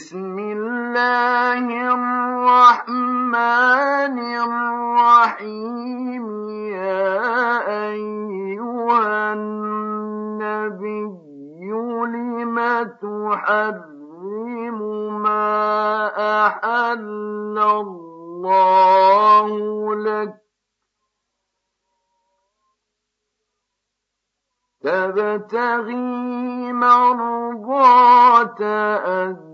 بسم الله الرحمن الرحيم. يا أيها النبي لم تحرم ما أحل الله لك؟ تبتغي مرضات أزواجك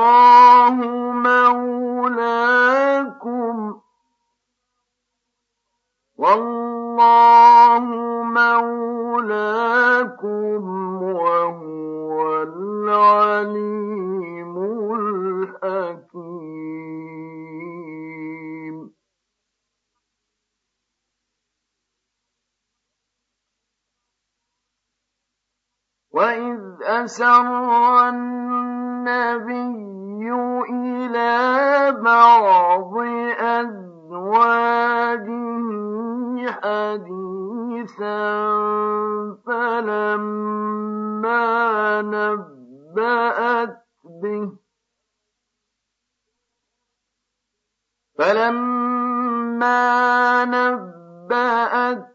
والله إلى بعض حديثا فلما نبأت به فلما نبأت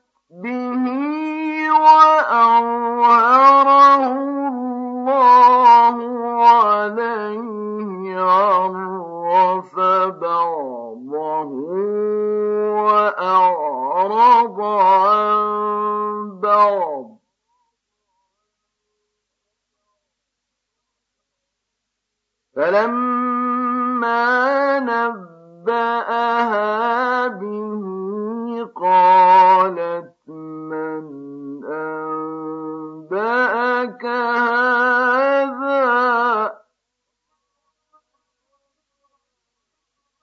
عرف بعضه وأعرض عن بعض. فلما نبأها به قالت من أنبأك هذا؟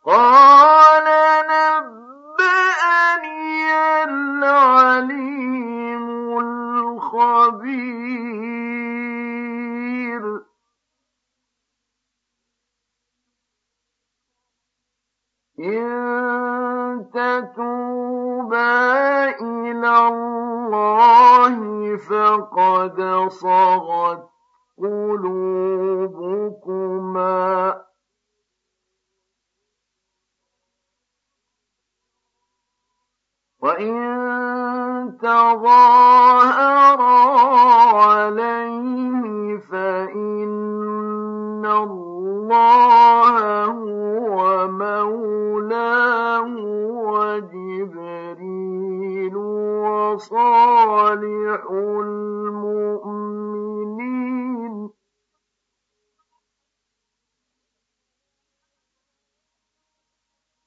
قال وإن تظاهرا عليه فإن الله هو مولاه وجبريل وصالح المؤمنين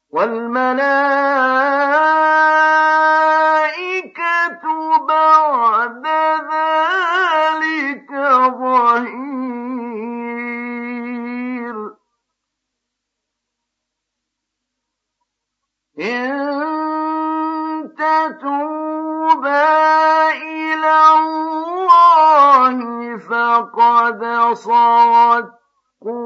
والملائكة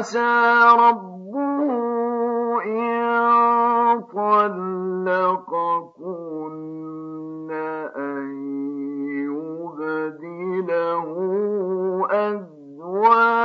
عسى ربه إن طلقكن أن يبدله أزواجا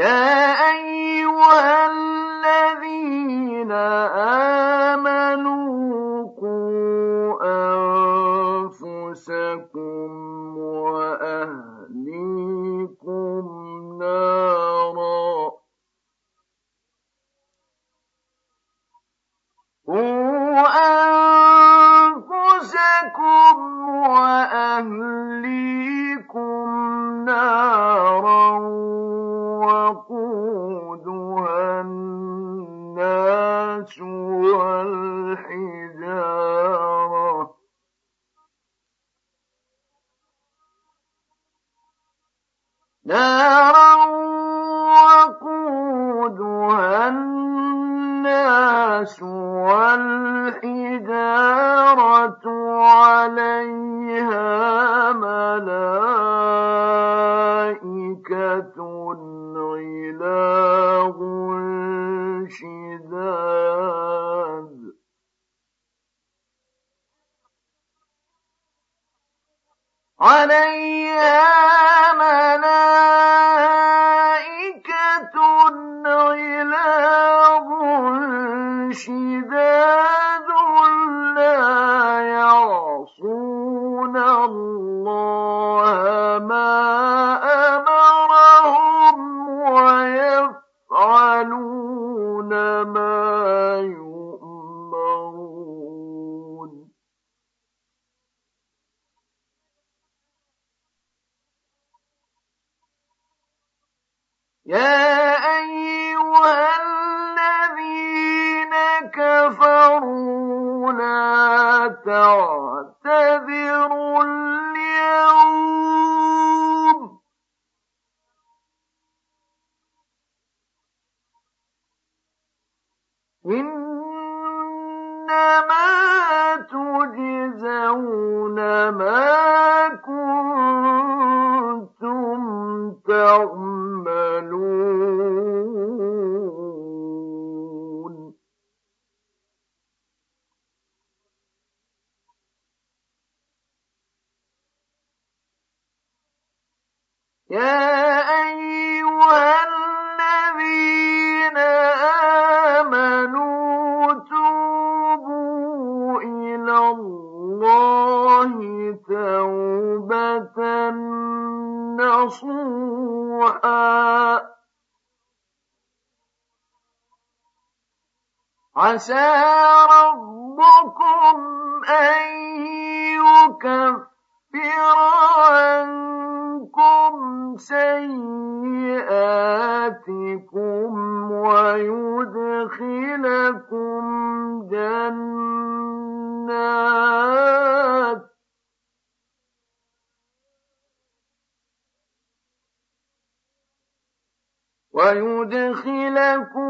يا عليها ملائكة غلاب شداد لا يعصون الله. إن عسى ربكم أن يكفر عنكم سيئاتكم ويدخلكم جنات. ويدخلكم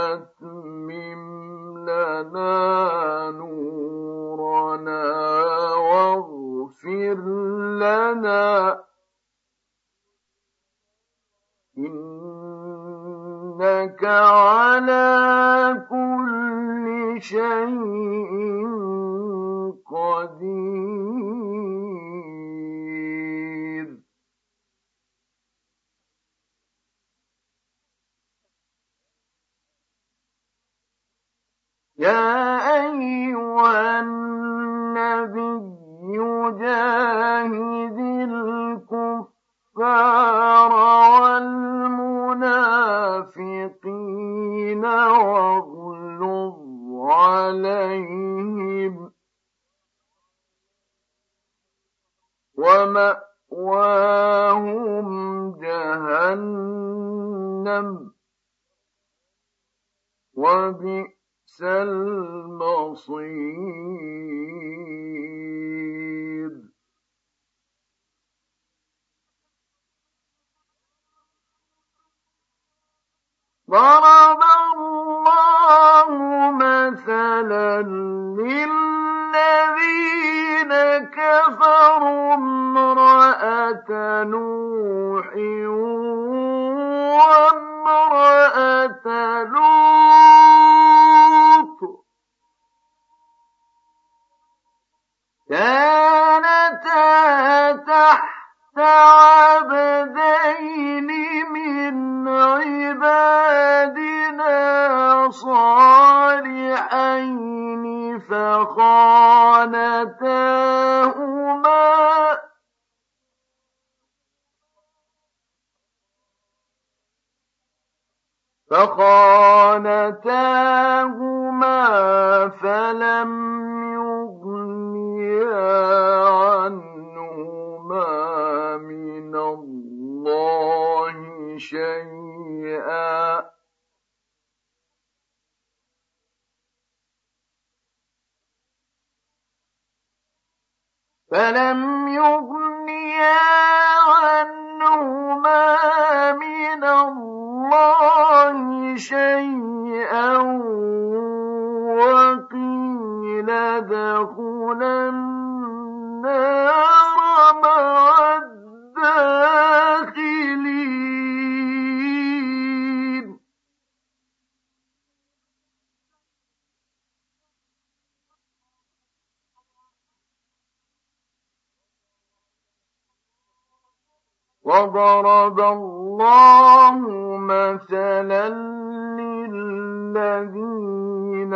يا أيها النبي جاهد الكفار والمنافقين واغلظ عليهم ومأواهم جهنم وبئس المصير. ضرب الله مثلا للذين كفروا امرأة نوح وامرأة فخانتاهما فلم يغنيا عنهما من الله شيئا. فلم يغنيا عنهما شيئا وقيل ادخلا النار مع الداخلين. وضرب الله للذين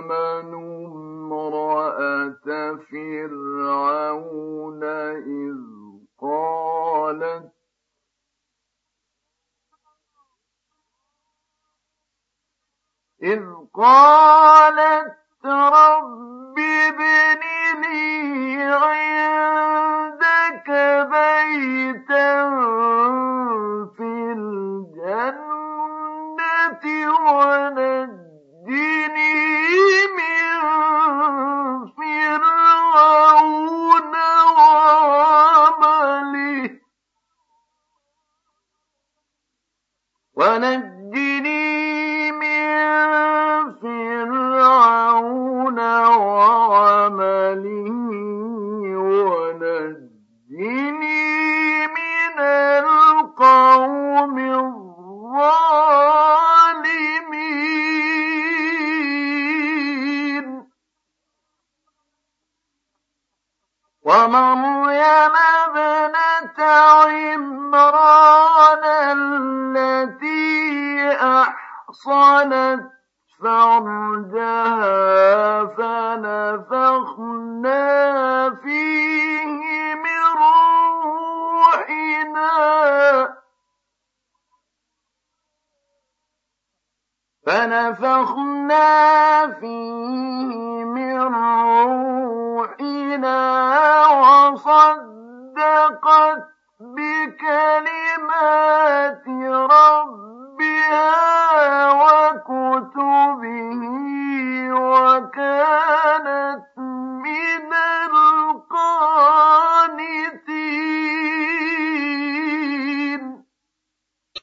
آمنوا امرأة فرعون إذ قالت إذ قالت رب الجنة ومريم ابنة عمران التي أحصنت فرجها فنفخنا فيه من روحنا. فنفخنا فيه من روحنا وصدقت بكلمات ربها